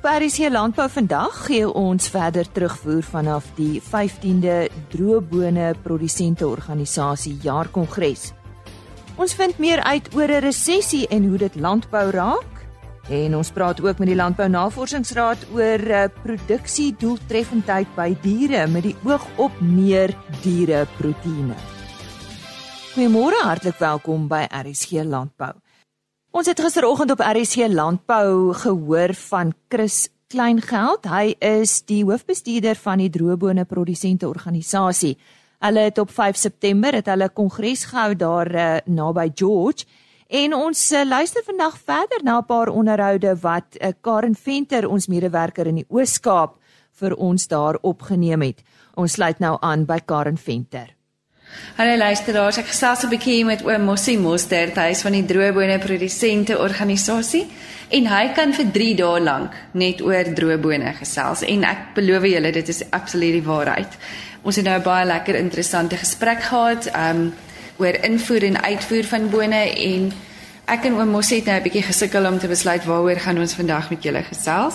Op RC Landbou vandag gee ons verder terugvoer vanaf die 15de Droëbone Produsente Organisasie Jaarkongres. Ons vind meer uit oor 'n resessie en hoe dit landbou raak. En ons praat ook met die Landbou Navorsingsraad oor uh, produksie doeltreffendheid by diere met die oog op meer diereproteïene. Goeiemôre, hartlik welkom by RSG Landbou. Ons het gisteroggend op RSC Landbou gehoor van Chris Kleingeld. Hy is die hoofbestuurder van die droëbone produsente organisasie. Hulle het op 5 September het hulle kongres gehou daar uh, naby George. En ons uh, luister vandag verder na 'n paar onderhoude wat uh, Karen Venter, ons medewerker in die Oos-Kaap, vir ons daar opgeneem het. Ons sluit nou aan by Karen Venter. Hallo luisteraars, ek gesels 'n bietjie met oom Mossie Mostert, hy is van die droëbone produsente organisasie en hy kan vir 3 dae lank net oor droëbone gesels en ek beloof julle dit is absoluut die waarheid. Ons het nou 'n baie lekker interessante gesprek gehad um oor invoer en uitvoer van bone en ek en oom Mossie het nou 'n bietjie gesukkel om te besluit waaroor gaan ons vandag met julle gesels.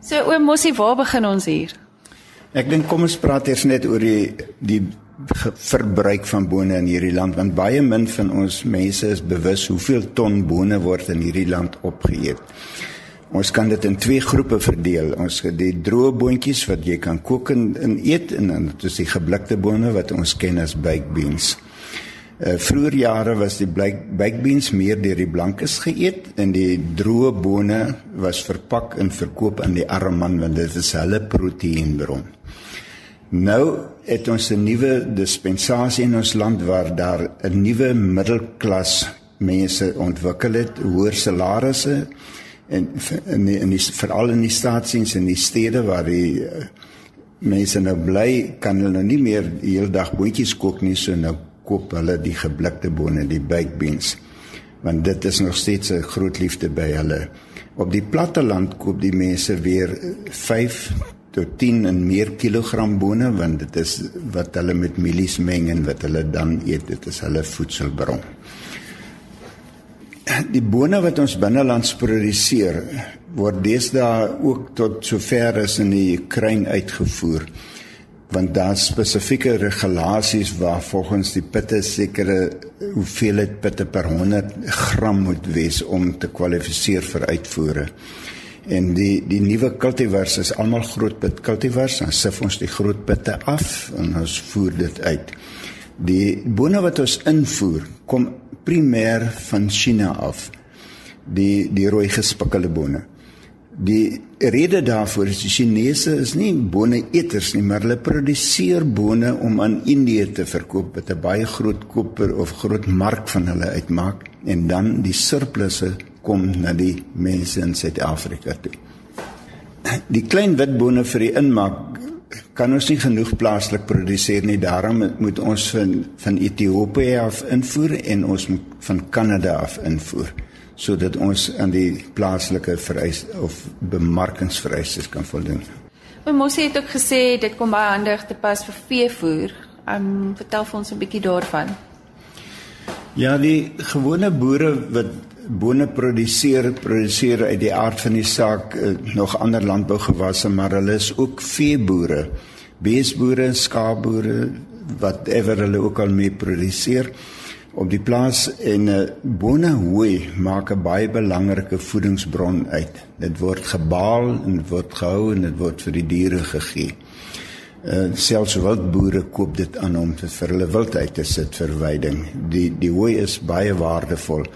So oom Mossie, waar begin ons hier? Ek dink kom ons praat eers net oor die die verbruik van bone in hierdie land want baie min van ons mense is bewus hoeveel ton bone word in hierdie land opgeëet. Ons kan dit in twee groepe verdeel. Ons het die droë boontjies wat jy kan kook en, en eet en dan dis die geblikte bone wat ons ken as baked beans. Uh vroeër jare was die baked beans meer deur die blankes geëet en die droë bone was verpak en verkoop aan die arme man want dit is hulle proteïenbron. Nou het ons 'n nuwe dispensasie in ons land waar daar 'n nuwe middelklas mense ontwikkel het, hoër salarisse en in die, in die veral in die staatsdiens en die stede waar die uh, mense nou bly, kan hulle nou nie meer die hele dag boontjies kook nie, so nou koop hulle die geblikte bone, die baked beans. Want dit is nog steeds 'n groot liefde by hulle. Op die platteland koop die mense weer 5 tot 10 en meer kilogram bone want dit is wat hulle met mielies meng en wat hulle dan eet dit is hulle voedselbron. Die bone wat ons binnelands produseer word deesdae ook tot sover as in die Oekraïne uitgevoer want daar spesifieke regulasies waar volgens die pitte sekere hoeveelheid pitte per 100 gram moet wees om te kwalifiseer vir uitvoere. En die die nuwe cultivars is almal grootpit cultivars. Dan sif ons die grootpitte af en ons voer dit uit. Die bone wat ons invoer kom primêr van China af. Die die rooi gespikkelde bone. Die rede daarvoor is die Chinese is nie bone eters nie, maar hulle produseer bone om aan Indië te verkoop wat 'n baie groot koper of groot mark van hulle uitmaak en dan die surplusse kom na die mense in Suid-Afrika toe. Die klein witbone vir die inmaak kan ons nie genoeg plaaslik produseer nie. Daarom moet ons van van Ethiopië af invoer en ons moet van Kanada af invoer sodat ons aan die plaaslike vereis of bemarkingsvereistes kan voldoen. Maar mos het ook gesê dit kom baie handig te pas vir veevoer. Um vertel vir ons 'n bietjie daarvan. Ja, die gewone boere wat bone produseer produseer uit die aard van die saak uh, nog ander landbougewasse maar hulle is ook veeboere. Beesboere skaapboere whatever hulle ook al mee produseer op die plaas. En uh, bone hooi maak 'n baie belangrike voedingsbron uit. Dit word gebaal en word gehou en dit word vir die diere gegee. Uh, selfs wildboere koop dit aan om dit vir hulle wildheid te sit vir veiding. Die die hooi is baie waardevol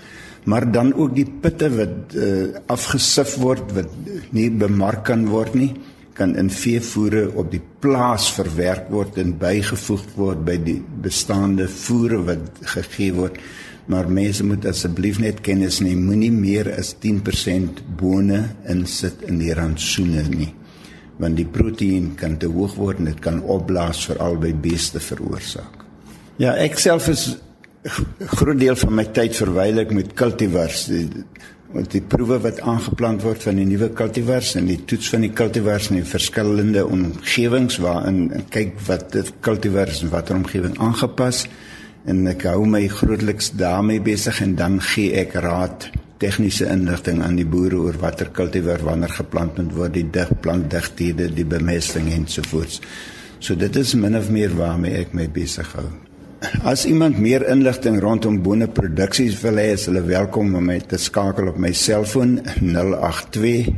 maar dan ook die pitte wat uh, afgesif word wat nie bemark kan word nie kan in veevoere op die plaas verwerk word en bygevoeg word by die bestaande voere wat gegee word. Maar mense moet asseblief net kennis neem moenie meer as 10% bone insit in die rantsoene nie want die proteïen kan te hoog word en dit kan opblaas veral by beeste veroorsaak. Ja ek self is groot deel van my tyd verwyl ek met cultivars. Die, want die proewe wat aangeplant word van die nuwe cultivars en die toets van die cultivars in die verskillende omgewings waarin kyk wat dit cultivars en watter omgewing aangepas en ek hou my grootliks daarmee besig en dan gee ek raad tegniese inligting aan die boere oor watter kultivar wanneer geplant moet word, die dig plantdigthede, die bemesting ensovoorts. So dit is min of meer waarmee ek my besig hou. As iemand meer inligting rondom boneproduksies wil hê, is hulle welkom om my te skakel op my selfoon 082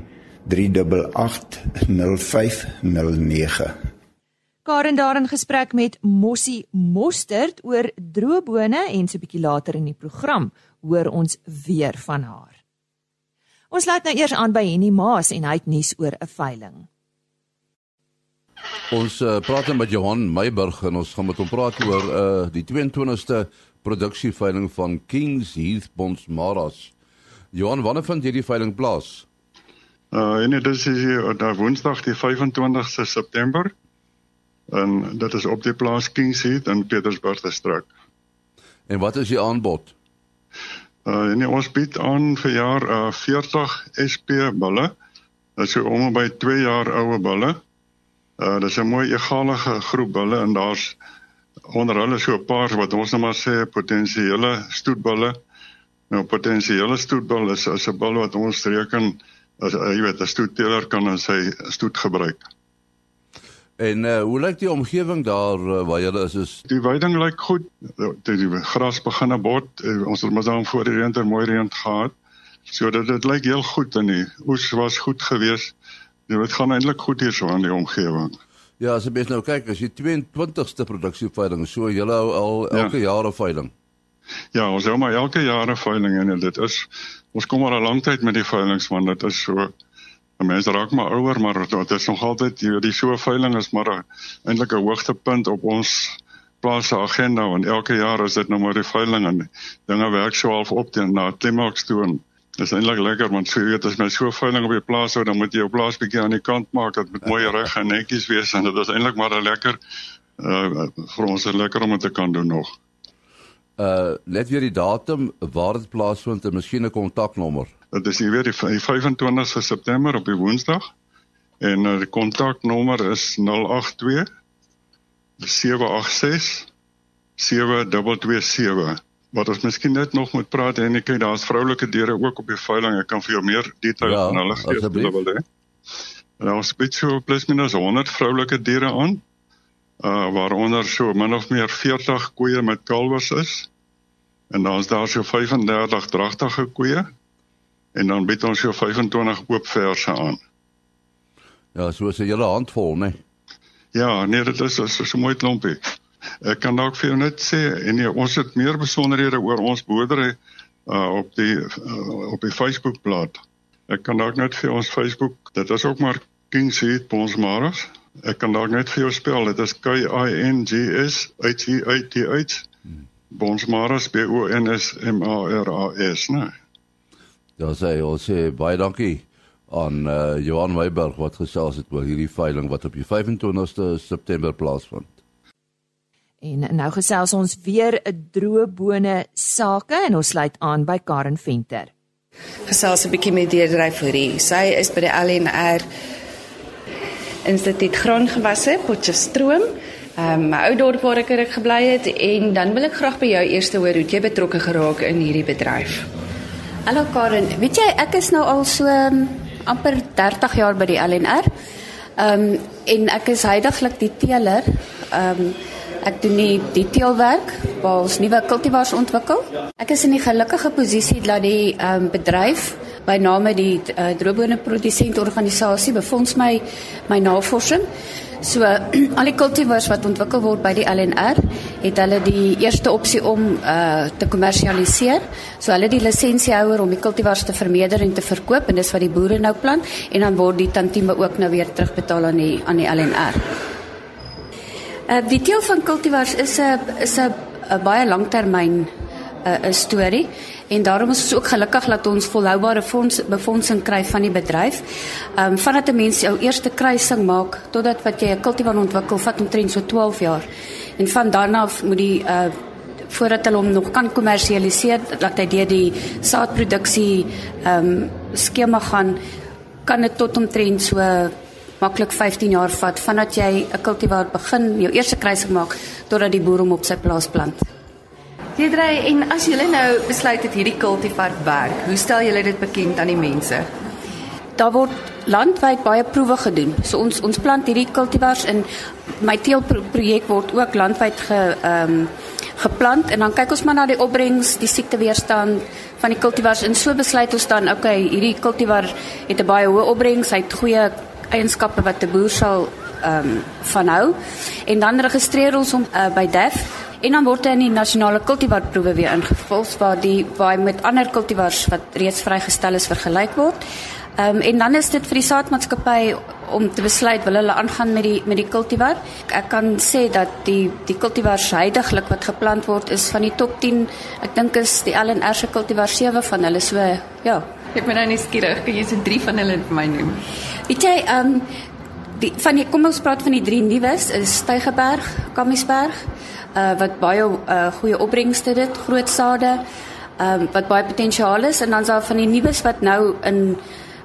388 0509. Karen daar in gesprek met Mossie Mostert oor droëbone en so 'n bietjie later in die program hoor ons weer van haar. Ons laat nou eers aan by Henny Maas en hy het nuus oor 'n veiling. Ons uh, praat met Johan Meiburg en ons gaan met hom praat oor uh, die 22ste produksieveiling van Kings Heath Bonds Maras. Johan, wanneer vind hierdie veiling plaas? Uh en dit is hier op Woensdag die 25ste September en dit is op die plaas Kings Heath in Petersburg distrik. En wat is die aanbod? Uh nee, ons bied aan vir jaar uh 40 SP bulle. Dit is so om by 2 jaar oue bulle. Uh dis 'n mooi egalige groep bulle en daar's onder hulle so 'n paar wat ons nou maar sê potensiële stoetbulle. Nou potensiële stoetbul is is 'n bul wat ons reken as jy weet 'n stoetteler kan in sy stoet gebruik. En uh, hoe lyk die omgewing daar uh, waar jy is? is? Die weiding lyk goed. Die, die gras begin bot. Uh, ons het mos dan voor die winter mooi reën gehad. So dit dit lyk heel goed en die oes was goed geweest. Dit gaan eintlik goed hier so aan die omgewing. Ja, as jy mens nou kyk, as jy 22ste produksieveiling, so jy hou al ja. elke ja. jaar 'n veiling. Ja, ons hou maar elke jaar 'n veiling en dit is ons kom al 'n lang tyd met die veilings want dit is so mense raak maar ouer maar dit is nog altyd jy weet die so veiling is maar eintlik 'n hoogtepunt op ons plaas se agenda want elke jaar is dit nou maar die veiling en dinge werk so half op teen na klimaks toe en dis eintlik lekker want so weet as my so veiling op die plaas hou dan moet jy jou plaas bietjie aan die kant maak dat met mooi reg en netjies wees en dit is eintlik maar 'n lekker uh, vir ons is lekker om dit te kan doen nog. Uh net weer die datum waar dit plaasvind en miskien 'n kontaknommer. Dit is hier weer die 25ste September op die Woensdag. En uh, die kontaknommer is 082 786 7227. Wat ons miskien net nog moet praat en ek kyk daar's vroulike deure ook op die veiling. Ek kan vir jou meer detail ja, van hulle gee as jy wil hê. Daar is baie so plus minus 100 vroulike diere aan. Uh waaronder so min of meer 40 koeie met kalwers is. En dan is daar so 35 dragtige koeie en dan bied ons jou 25 oop verse aan. Ja, so is 'n hele handvol, né? Nee? Ja, nee, dit is so 'n mooi klompie. Ek kan dalk vir jou net sê en nee, ons het meer besonderhede oor ons boerdery uh op die uh, op die Facebook bladsy. Ek kan dalk net vir ons Facebook, dit is ook maar King Seed Bonsmaras. Ek kan dalk net vir jou spel, dit is K I N G S H E A T H. Bonsmaras B O N S M A R A S, né? Nee. Ja, sê ons sê baie dankie aan uh, Johan Meiberg wat gesels het oor hierdie veiling wat op die 25ste September plaasvind. En nou gesels ons weer 'n droëbone sake en ons sluit aan by Karen Venter. Gesels 'n bietjie met deurdryfourie. Sy is by die LNR Instituut Grondgewasse Potchefstroom. Ehm um, my ou dorp waar ek gebly het en dan wil ek graag by jou eers hoor hoe jy betrokke geraak in hierdie bedryf. Hallo Karen, weet jy ek is nou al so um, amper 30 jaar by die LNR. Ehm um, en ek is heidaglik die teeler. Ehm um, ek doen die teelwerk waar ons nuwe kultivars ontwikkel. Ek is in die gelukkige posisie dat die um, bedryf by name die uh, droëbone produsent organisasie befonds my my navorsing. So al die kultivars wat ontwikkel word by die LNR, het hulle die eerste opsie om uh te kommersialiseer. So hulle die lisensiehouer om die kultivars te vermeerder en te verkoop en dis wat die boere nou plan en dan word die tantieme ook nou weer terugbetaal aan die aan die LNR. Uh die teel van kultivars is 'n is 'n baie langtermyn 'n storie en daarom is ons ook gelukkig dat ons volhoubare fonds befondsing kry van die bedryf. Ehm um, vandat 'n mens jou eerste kruising maak totdat wat jy 'n kultivar ontwikkel, vat omtrent so 12 jaar. En van daarna af moet die uh voordat hulle hom nog kan kommersialiseer, dat hy deur die saadproduksie ehm um, skema gaan, kan dit tot omtrent so maklik 15 jaar vat vandat jy 'n kultivar begin, jou eerste kruising maak totdat die boer hom op sy plaas plant. Deedrey, en as julle nou besluit het hierdie kultivar werk, hoe stel julle dit bekend aan die mense? Daar word landwyd baie proewe gedoen. So ons ons plant hierdie kultivars in my teelprojek word ook landwyd ge ehm um, geplant en dan kyk ons maar na die opbrengs, die siekteweerstand van die kultivars en so besluit ons dan okay, hierdie kultivar het 'n baie hoë opbrengs, hy het goeie eienskappe wat 'n boer sal ehm um, van hou. En dan registreer ons hom uh, by DEF en dan word hy in die nasionale kultivarproewe weer ingevul waar die waar hy met ander kultivars wat reeds vrygestel is vergelyk word. Ehm um, en dan is dit vir die saadmaatskappy om te besluit wil hulle aangaan met die met die kultivar. Ek kan sê dat die die kultivar heidaglik wat geplant word is van die top 10. Ek dink is die LNR se kultivar 7 van hulle so ja. Ek ben nou nie skieurig, kan jy se drie van hulle vir my noem? Weet jy ehm um, die van die kom ons praat van die drie nuus is Stygerberg, Kamiesberg, uh wat baie uh goeie opbrengste dit, groot sade, ehm um, wat baie potensiaal is en dan is daar van die nuus wat nou in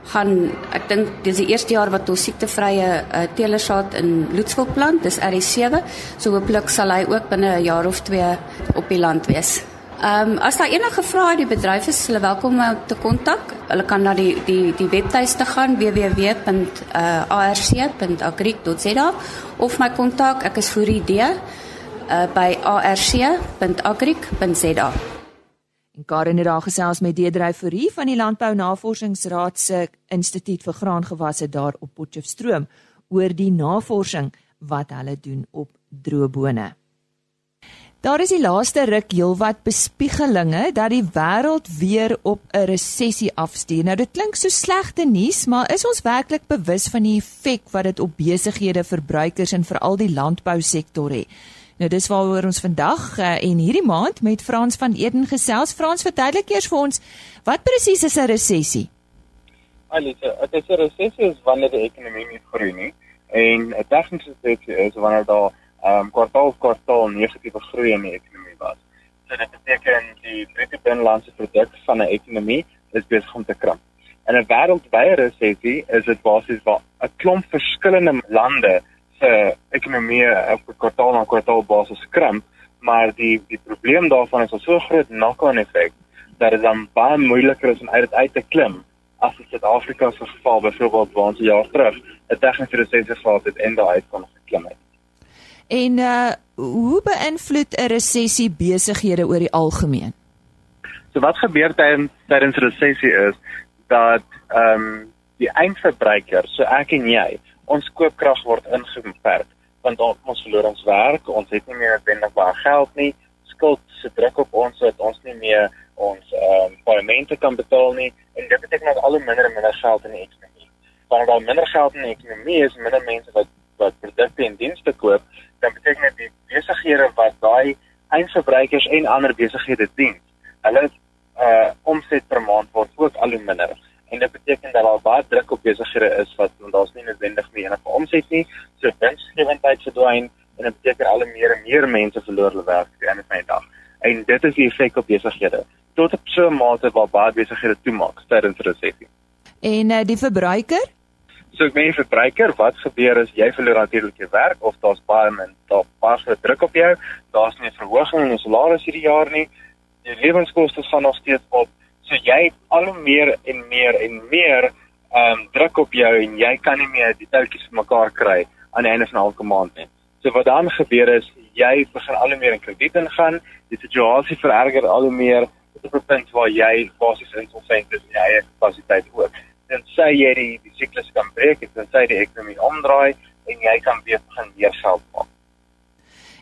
gaan ek dink dis die eerste jaar wat ons siektevrye uh, teelersaad in Loetsville plant, dis RE7. So hooplik sal hy ook binne 'n jaar of 2 op die land wees. Ehm um, as daar enige vrae uit die bedryf is, hulle welkom om te kontak. Hulle kan na die die die webtuiste gaan www.arc.agric.za of my kontak, ek is Fourie D uh, by arc.agric.za. En Karen het daar gesels met Deedrey Fourie van die Landbou Navorsingsraad se Instituut vir Graangewasse daar op Potchefstroom oor die navorsing wat hulle doen op droëbone. Daar is die laaste ruk heelwat bespiegelinge dat die wêreld weer op 'n resessie afstuur. Nou dit klink so slegte nuus, maar is ons werklik bewus van die effek wat dit op besighede, verbruikers en veral die landbousektor het? Nou dis waaroor ons vandag uh, en hierdie maand met Frans van Eden gesels. Frans, verduidelik eers vir ons wat presies is 'n resessie? Alite, dit is 'n resessie is wanneer die ekonomie nie groei nie en 'n tegniese resessie is wanneer daar ehm um, kwartaal op kwartaal negatiewe groei in die ekonomie was. So dit beteken die bruto binnelandse produk van 'n ekonomie is besig om te krimp. In 'n wêreldwye resessie is dit basies waar 'n klomp verskillende lande se ekonomie op 'n kwartaal na kwartaal basis krimp, maar die die probleem daarvan is so groot knock-on effek dat dit dan baie moeiliker is om uit dit uit te klim as in Suid-Afrika se geval byvoorbeeld waar ons 'n jaar terug 'n tegniese resessie gehad het en daai kon geklim het. En uh hoe beïnvloed 'n resessie besighede oor die algemeen? So wat gebeur tydens tydens resessie is dat ehm um, die eindverbruiker, so ek en jy, ons koopkrag word ingeperk want ons verloor ons werk, ons het nie meer noodwendig baie geld nie, skuld se druk op ons dat ons nie meer ons ehm um, paemente kan betaal nie en dit beteken dat al hoe minder en minder geld in die ekonomie. Wanneer daar minder geld in die ekonomie is, minder mense wat wat produkte en dienste koop, dan beteken dit die besighede wat daai eindverbruikers en ander besighede dien, hulle uh omset per maand word ook al hoe minder en dit beteken dat daar baie druk op besighede is wat want daar's nie noodwendig meer enige omset nie. So winsgewendheid verdwyn en dit beteken al meer en meer mense verloor hulle werk die einde van die dag. En dit is die effek op besighede tot op so 'n mate waar baie besighede toemaak tydens resessie. En uh, die verbruiker? So ek meen verbruiker, wat gebeur as jy verloor natuurlik jou werk of daar's baie min daar pas vir druk op jou, daar's nie 'n verhoging in jou salaris hierdie jaar nie. Die lewenskoste gaan nog steeds op So jy het al hoe meer en meer en meer ehm um, druk op jou en jy kan nie meer die touwtjies vir mekaar kry aan die einde van elke maand nie. So wat dan gebeur is jy begin al hoe meer in krediet ingaan, die situasie vererger al hoe meer tot 'n punt waar jy basies insolvent is in jou eie kapasiteit ook. Dan sê jy die die siklus kan breek, dan sê die ekonomie omdraai en jy kan weer begin weer geld maak.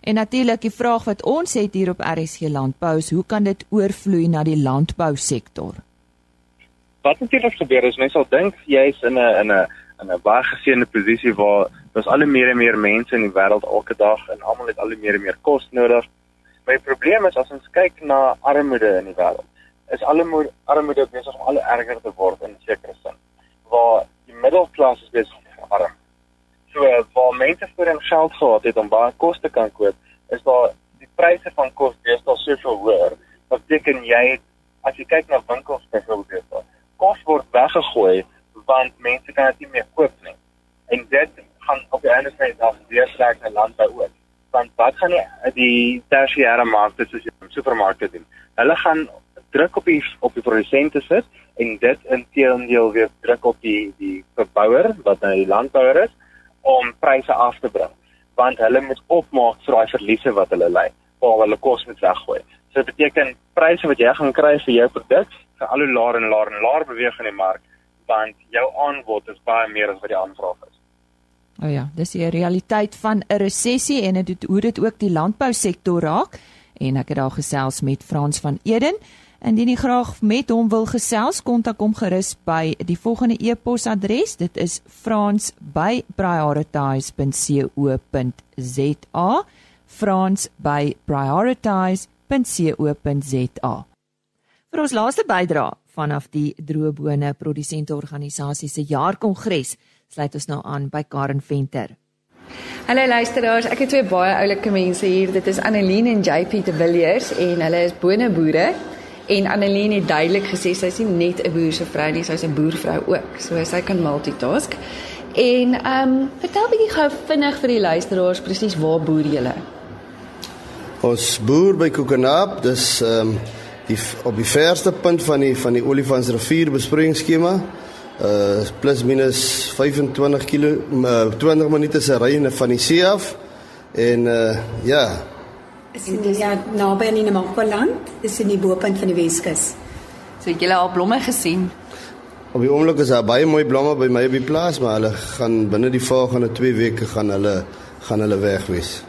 En natuurlik die vraag wat ons het hier op RSG Landbou is hoe kan dit oorvloei na die landbousektor? Wat natuurlik gebeur is mense sal dink jy's in 'n in 'n in 'n baie geseënde posisie waar daar's al hoe meer en meer mense in die wêreld elke dag en almal het al hoe meer en meer kos nodig. Die probleem is as ons kyk na armoede in die wêreld, is al hoe armoede besig om al erger te word in sekere sin. Waar die middelklas is besig om arm So waar mense voorheen geld gehad het om baie kos te kan koop, is daar die pryse van kos deesdae soveel hoër. Wat beteken jy het, as jy kyk na winkels byvoorbeeld, kos word weggegooi want mense kan dit nie meer koop nie. En dit gaan op die einde van die dag weer trek na landbou ook. Want wat gaan die die tersiêre markte soos die supermarkte doen? Hulle gaan druk op die op die produsente sit en dit inteendeel weer druk op die die verbouer wat nou die landbouer is om pryse af te bring want hulle moet opmaak vir daai verliese wat hulle ly waar hulle kos moet weggooi. So dit beteken pryse wat jy gaan kry vir jou produk gaan al hoe laer en laer en laer beweeg in die mark want jou aanbod is baie meer as wat die aanvraag is. O oh ja, dis die realiteit van 'n resessie en dit hoe dit ook die landbousektor raak en ek het daar gesels met Frans van Eden. Indien jy graag met hom wil gesels, kontak hom gerus by die volgende e-posadres. Dit is frans@prioritize.co.za. frans@prioritize.co.za. Vir ons laaste bydrae vanaf die droëbone produsente organisasie se jaarkongres, sluit ons nou aan by Karen Venter. Hallo luisteraars, ek het twee baie oulike mense hier. Dit is Annelien en JP de Villiers en hulle is boneboere. En Annelien het duidelik gesê sy is nie net 'n boer se vrou nie, sy is 'n boervrou ook. So sy kan multitask. En ehm um, vertel bietjie gou vinnig vir die luisteraars presies waar boer julle? Ons boer by Kokenaap, dis ehm um, die op die verste punt van die van die Olifantsrivier besproeiingsskema. Uh plus minus 25 km uh, 20 minute se ry van die see af. En uh ja, is in die ja naby aan die Namakwa-land, is in die bopunt van die Weskus. So het julle al blomme gesien? Op die oomblik is daar baie mooi blomme by my op die plaas, maar hulle gaan binne die volgende 2 weke gaan hulle gaan hulle weg wees.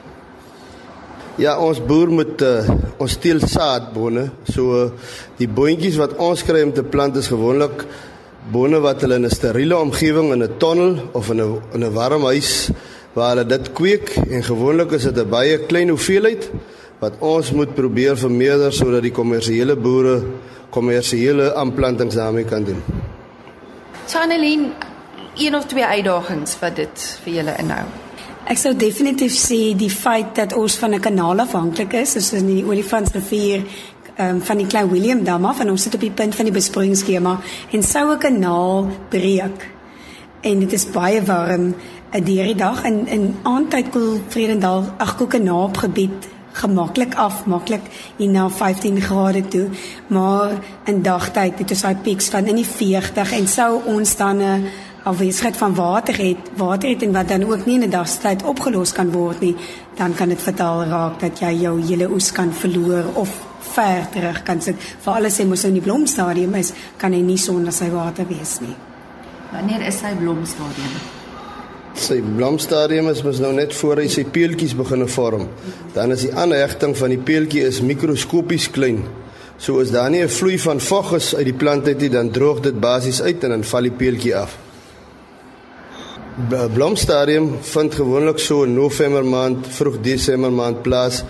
Ja, ons boer moet uh, ons steel saadbone. So uh, die boontjies wat ons kry om te plant is gewoonlik bone wat hulle in 'n steriele omgewing in 'n tonnel of in 'n in 'n warm huis waar hulle dit kweek en gewoonlik is dit 'n baie klein hoeveelheid wat ons moet probeer vermeerder sodat die kommersiële boere kommersiële aanplantings daarmee kan doen. Chanelin, een of twee uitdagings wat dit vir julle inhou. Ek sou definitief sê die feit dat ons van 'n kanaal afhanklik is, soos in die Olifantsrivier um, van die Klein Willem dam af en ons sit op die punt van die besproeiingsskema en sou 'n kanaal breek en dit is baie warm deur die dag in in aandtyd koel Vredendal ag Kokenaap gebied gemaklik af maklik hier na 15 grade toe. Maar in dagtyd het ons daai pieks van in die 40 en sou ons dan 'n afwesigheid van water het water het en wat dan ook nie in 'n dagtyd opgelos kan word nie dan kan dit fataal raak dat jy jou hele oes kan verloor of ver terug kan sit. Vir alles sê mos in die blomstadium is kan hy nie sonder sy water wees nie. Wanneer is sy blomstadium sy blomstadium is mos nou net voor hy sy peeltjies begin vorm. Dan is die aanhegting van die peeltjie is mikroskopies klein. So as daar nie 'n vloei van vog is uit die plant uit nie, dan droog dit basies uit en dan val die peeltjie af. Blomstadium vind gewoonlik so in November maand, vroeg Desember maand plaas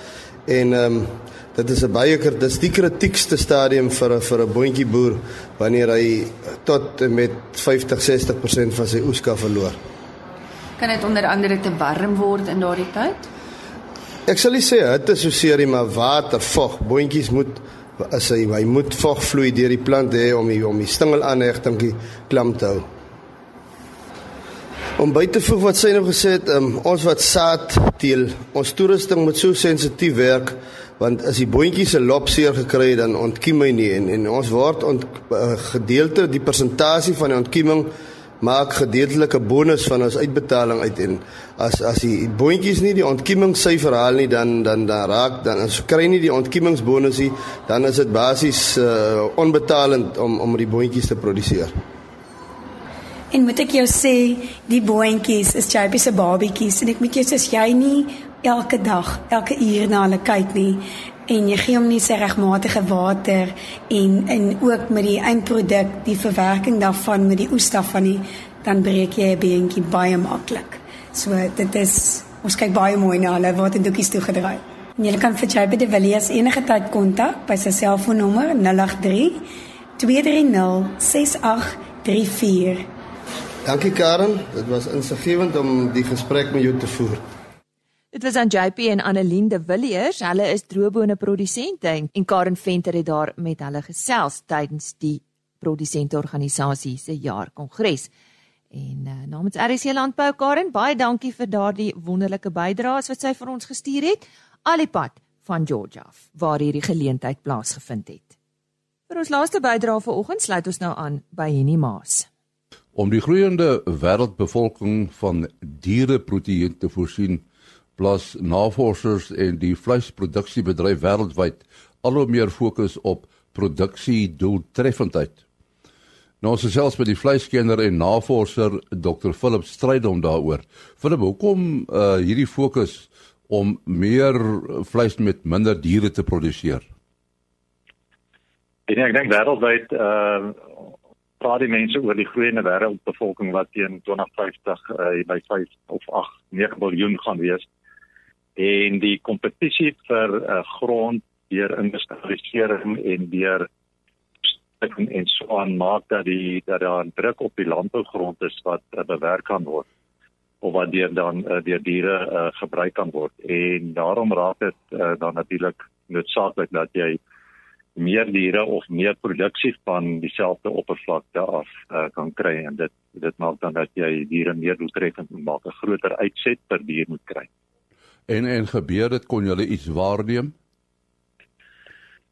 en ehm um, dit is 'n baie dis die kritiekste stadium vir 'n vir 'n boontjie boer wanneer hy tot met 50-60% van sy oes kan verloor. Kan dit onder andere te warm word in daardie tyd? Ek sal nie sê hitte so seer nie, maar water, vog, boontjies moet as hy hy moet vog vloei deur die plant hê om die om die stingelaanhegting klam te hou. Om by te voeg wat sy nou gesê het, um, ons wat saad teel, ons toerusting moet so sensitief werk want as die boontjies 'n lop seer gekry het dan ontkiem hy nie en, en ons word ont, uh, gedeelte die persentasie van die ontkieming maak gedeeltelike bonus van ons uitbetaling uit en as as die boontjies nie die ontkiemingssyfer haal nie dan dan dan raak dan as kry nie die ontkiemingsbonusie dan is dit basies uh, onbetalend om om die boontjies te produseer. En moet ek jou sê die boontjies is JP se babietjies en ek moet jou sê jy nie elke dag elke uur na hulle kyk nie en jy gee hom nie sy regmatige water en en ook met die eindproduk die verwerking daarvan met die oes daarvan nie dan breek jy 'n beentjie baie maklik. So dit is ons kyk baie mooi na hulle waterdoekies toegedraai. En jy kan vir Jabe de Villiers enige tyd kontak by sy selfoonnommer 083 230 6834. Dankie Karen, dit was insiggewend om die gesprek met jou te voer. Dit was aan JP en Annelien de Villiers. Hulle is droëbone produsente en Karen Venter het daar met hulle gesels tydens die produsenteorganisasie se jaarkongres. En uh, namens RC Landbou Karen, baie dankie vir daardie wonderlike bydraes wat sy vir ons gestuur het. Alipad van Georgia waar hierdie geleentheid plaasgevind het. Vir ons laaste bydrae vanoggend sluit ons nou aan by Henny Maas. Om die groeiende wêreldbevolking van diereproteïen te voorsien, plaas navorsers en die vleisproduksiebedryf wêreldwyd al hoe meer fokus op produksie doeltreffendheid. Nou ons gesels met die vleiskenner en navorser Dr Philip Strydom daaroor. Philip, hoekom uh hierdie fokus om meer vleis met minder diere te produseer? En ek dink wêreldwyd uh praat die mense oor die groeiende wêreldbevolking wat teen 2050 uh, by 5 of 8 9 miljard gaan wees. En die kompetisie vir uh, grond deur industrialisering en deur en en so aan maak dat die dat daar 'n druk op die landbougrond is wat uh, bewerk kan word of wat deur dan uh, deur diere uh, gebruik kan word en daarom raak dit uh, dan natuurlik noodsaaklik dat jy meer diere of meer produksie van dieselfde oppervlakte af uh, kan kry en dit dit maak dan dat jy diere meer doeltreffend maak 'n groter uitset per dier moet kry. En en gebeur dit kon jy iets waarneem?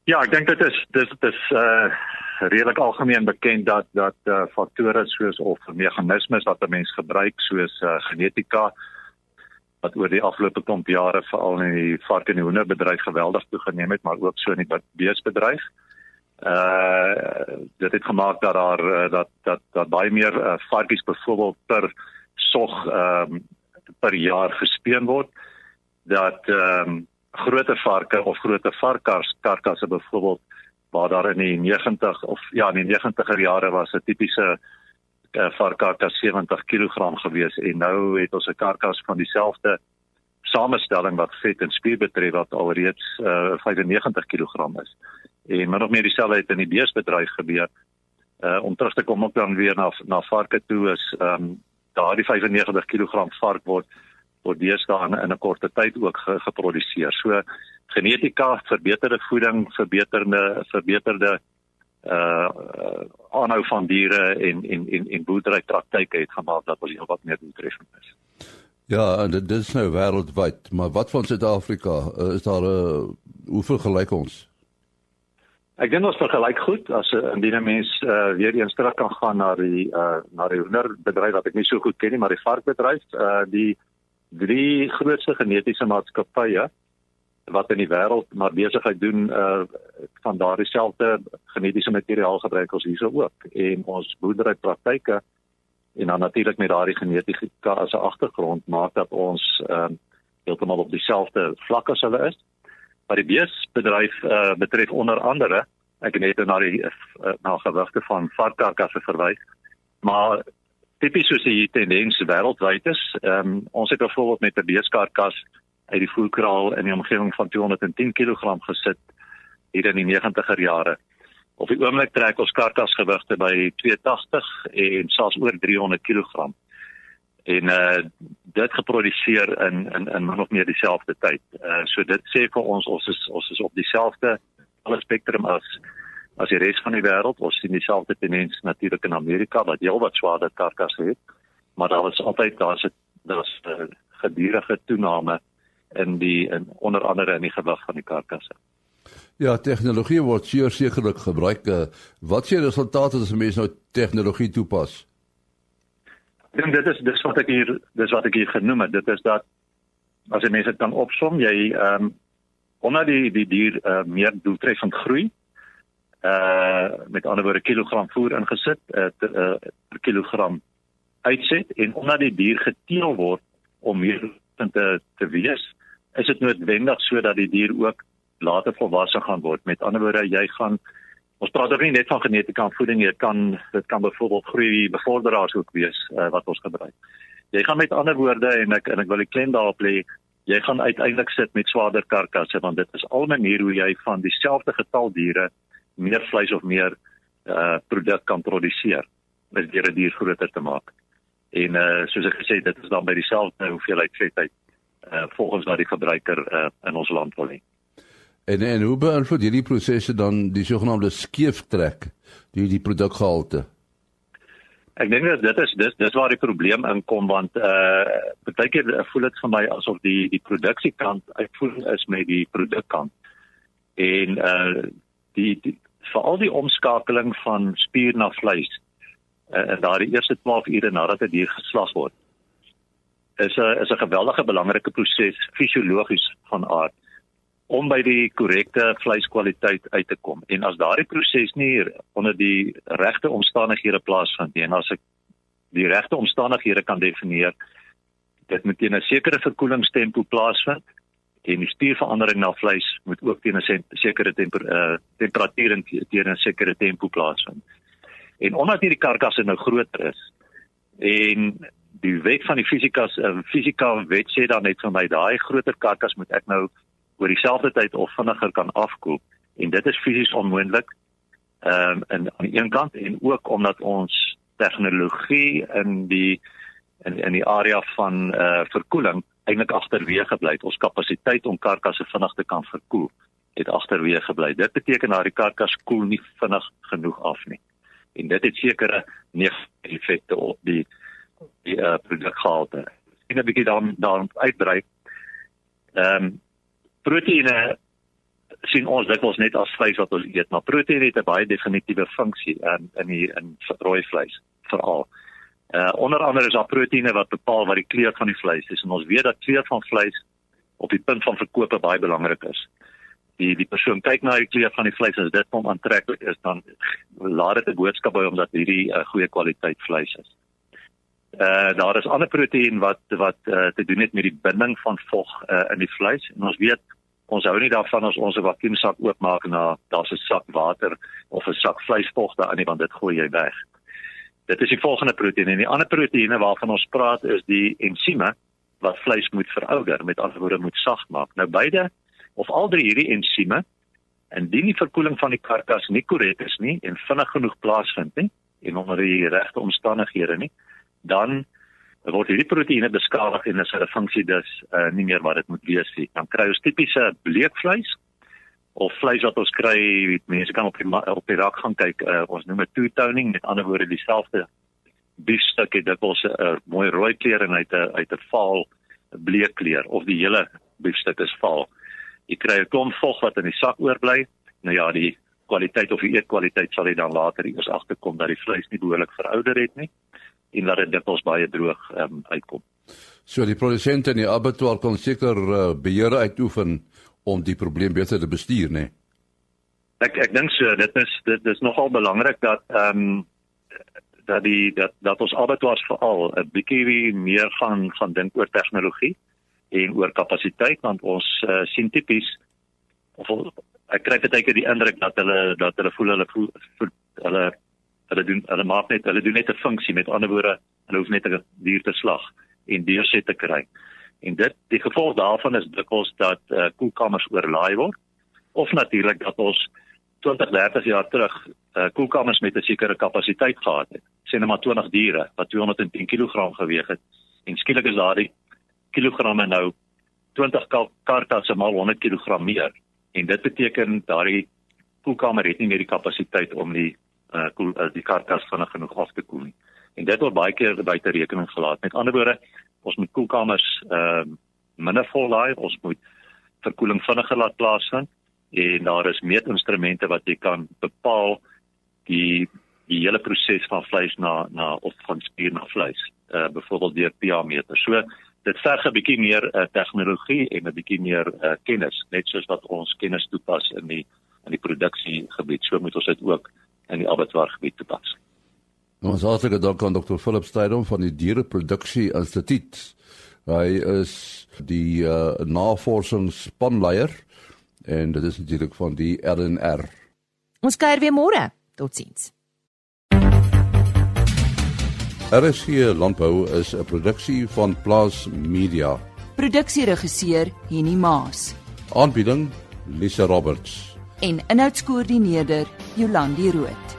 Ja, ek dink dit is dis dis uh redelik algemeen bekend dat dat uh, faktore soos of meganismes wat 'n mens gebruik soos uh, genetika wat oor die afgelope klomp jare veral in die vark en hoenderbedryf geweldig toegeneem het, maar ook so in die beesbedryf. Uh dit het gemaak dat daar uh, dat dat dat baie meer uh, varkies byvoorbeeld per sog ehm um, per jaar gespeen word dat ehm um, groter varke of groter varkars karkasse byvoorbeeld waar daar in die 90 of ja in die 90er jare was 'n tipiese uh, varkkarkas 70 kg gewees en nou het ons 'n karkas van dieselfde samestelling wat vet en spier betref wat alreeds uh, 95 kg is. En maar nog meer dieselfde het in die beesbedryf gebeur. Uh, om terug te kom op dan weer na na varke toe is ehm um, daardie 95 kg vark word word deesdae in 'n korte tyd ook ge, geproduseer. So genetika, verbeterde voeding, verbeterde verbeterde uh aanhou van diere en en en en boerdery praktyke het gemaak dat ons wat meer doeltreffend is. Ja, dit is nou wêreldwyd, maar wat van Suid-Afrika? Uh, is daar 'n uh, hoe vergelyk ons? Ek dink ons vergelyk goed as 'n uh, indien 'n mens uh, weer eens terug kan gaan na die uh na die hoenderbedryf wat ek nie so goed ken nie, maar die varkbedryf, uh die drie grootste genetiese maatskappye wat in die wêreld maar besigheid doen uh van daardie selfde genetiese materiaal gebruik ons hierso ook en ons boerdery praktyke en dan natuurlik met daardie genetika as 'n agtergrond maak dat ons ehm uh, heeltemal op dieselfde vlak as hulle is. Maar die beesbedryf uh betref onder andere ek het net na die uh, na gewigte van varkkarkasse verwys. Maar tipies soos die tendens wêreldwyd is, ehm um, ons het byvoorbeeld met 'n beeskarkas uit die voerkraal in die omgewing van 210 kg gesit hier in die 90er jare. Op die oomblik trek ons karkasgewigte by 280 en selfs oor 300 kg. En uh dit geproduseer in in in min of meer dieselfde tyd. Uh so dit sê vir ons ons is ons is op dieselfde alle spektrum as as die res van die wêreld. Ons sien dieselfde tendens natuurlik in Amerika wat heelwat swaarder karkasse het. Maar daar is altyd daar's 'n daar's 'n gedurende toename in die in onder andere in die gewig van die karkasse. Ja, tegnologie word seker sekerlik gebruik. Eh, wat sê resultate as mense nou tegnologie toepas? Ek dink dit is dis wat ek hier dis wat ek hier genoem het. Dit is dat as jy mense kan opsom, jy ehm um, omdat die die dier uh, meer doeltreffend groei, uh met ander woorde kilogram voer ingesit, uh, uh per kilogram uitset en omdat die dier geteel word om meer te te wees, is dit noodwendig sodat die dier ook later volwasse gaan word. Met ander woorde, jy gaan ons praat ook nie net van genetika en voeding dit kan dit kan byvoorbeeld groei bevorderaars ook wees uh, wat ons gebruik. Jy gaan met ander woorde en ek en ek wil die klem daarop lê, jy gaan uiteindelik sit met swaarder karkasse want dit is al 'n manier hoe jy van dieselfde getal diere meer vleis of meer uh produk kan produseer met deur 'n dier groter te maak. En uh soos ek gesê het, dit is dan by dieselfde hoeveelheid vetheid uh, volgens wat die gebruiker uh, in ons land wil hê. En en hoe beïnvloed hierdie prosesse dan die sogenaamde skeeftrek die die produkgehalte? Ek dink dat dit is dis dis waar die probleem inkom want uh partykeer voel dit vir my asof die die produksiekant uitvoering is met die produkkant. En uh die, die veral die omskakeling van spier na vleis uh, in daardie eerste 12 ure nadat 'n die dier geslag word is 'n is 'n geweldige belangrike proses fisiologies van aard om by die korrekte vleiskwaliteit uit te kom. En as daardie proses nie onder die regte omstandighede plaasvind nie en as ek die regte omstandighede kan definieer, dit moet teen 'n sekere verkoelingstempo plaasvind die spierverandering na vleis moet ook teen 'n sekere temper, uh, temperatuur en teen 'n sekere tempo plaasvind. En omdat hierdie karkasse nou groter is en die wet van die fisika uh, fisika wet sê dan net vir my daai groter karkas moet ek nou oor dieselfde tyd of vinniger kan afkoel en dit is fisies onmoontlik. Ehm um, en aan die een kant en ook omdat ons tegnologie in die in in die area van eh uh, verkoeling eintlik agterweë gebly het. Ons kapasiteit om karkasse vinnig te kan verkoel het agterweë gebly. Dit beteken dat die karkas koel nie vinnig genoeg af nie. En dit het sekere negatiewe effekte op die die uh, produkgehalte. En 'n bietjie dan dan uitbrei. Ehm um, proteïene sien ons dikwels net as vleis wat ons eet, maar proteïen het 'n baie definitiewe funksie in in die in rooi vleis veral. Uh onder andere is daar proteïene wat bepaal wat die kleur van die vleis is en ons weet dat kleur van vleis op die punt van verkoop baie belangrik is. Die die persoon kyk na die kleur van die vleis as dit hom aantreklik is dan laat dit 'n boodskap by hom dat hierdie 'n uh, goeie kwaliteit vleis is. Uh daar is ander proteïen wat wat uh, te doen het met die binding van vog uh, in die vleis en ons weet ons hou nie daarvan as ons 'n vakuumsak oopmaak na daar's 'n sak water of 'n sak vleisvog daarin want dit gooi jy weg. Dit is die volgende proteïen en die ander proteïene waarvan ons praat is die ensieme wat vleis moet verouder, met ander woorde moet sag maak. Nou beide of al drie hierdie ensieme indien die verkoeling van die karkas nie korrek is nie en vinnig genoeg plaasvind nie en onder die regte omstandighede nie, dan word hierdie proteïene beskadig en is hulle funksie dus uh, nie meer wat dit moet wees nie. Dan kry ons tipiese bleekvleis of vleis wat ons kry, mense kan op die op die rak gaan kyk, uh, ons noem dit two-toning, met ander woorde dieselfde biefstuk het dit ons 'n uh, mooi rooi kleur en uit 'n uit 'n vaal bleek kleur of die hele biefstuk is vaal. Jy kry 'n klomp vog wat in die sak oorbly. Nou ja, die kwaliteit of die eetkwaliteit sal jy dan later eers agterkom dat die vleis nie behoorlik verouder het nie en dat dit dikwels baie droog um, uitkom. So die produsente en die abattoir kon seker uh, beheer uitoefen om die probleem beter te bestuur, né? Nee? Ek ek dink so, dit is dit is nogal belangrik dat ehm um, dat die dat dat ons abattoirs veral 'n bietjie meer gaan gaan dink oor tegnologie en oor kapasiteit want ons uh, sien tipies of ek kry baie keer die indruk dat hulle dat hulle voel hulle voel, hulle hulle doen hulle maak net hulle doen net 'n funksie met ander woorde hulle hoef net 'n dier te slag en deurset te kry. En dit die gevolg daarvan is dikwels dat uh, koelkamers oorlaai word of natuurlik dat ons 20 30 jaar terug uh, koelkamers met 'n sekere kapasiteit gehad het. Sien nou maar 20 diere wat 210 kg geweg het en skielik is daardie kilogramme nou 20 karkasse maal 100 kg meer en dit beteken daardie koelkamer het nie meer die kapasiteit om die koel uh, die karkas vinnig genoeg af te koel nie. En dit word baie keer buite rekening gelaat. Met ander woorde, ons moet koelkamers uh minder vol laai, ons moet verkoeling vinniger laat plaasvind en daar is meetinstrumente wat jy kan bepaal die die hele proses van vleis na na of van spier na vleis. Uh byvoorbeeld deur pH meter. So dit verg 'n bietjie meer uh, tegnologie en 'n bietjie meer uh, kennis, net soos wat ons kennis toepas in die in die produksiegebied. So moet ons dit ook in die abattoir gebied toepas. Ons hartlike dank aan Dr. Philip Steydom van die Diereproduksie Instituut. Hy is die uh, navorsingsspanleier en dit is natuurlik van die RNR. Ons kuier weer môre. Totsiens. RSG Landbou is 'n produksie van Plaas Media. Produksieregisseur Henny Maas. Aanbieding Lisa Roberts en inhoudskoördineerder Jolandi Rooi.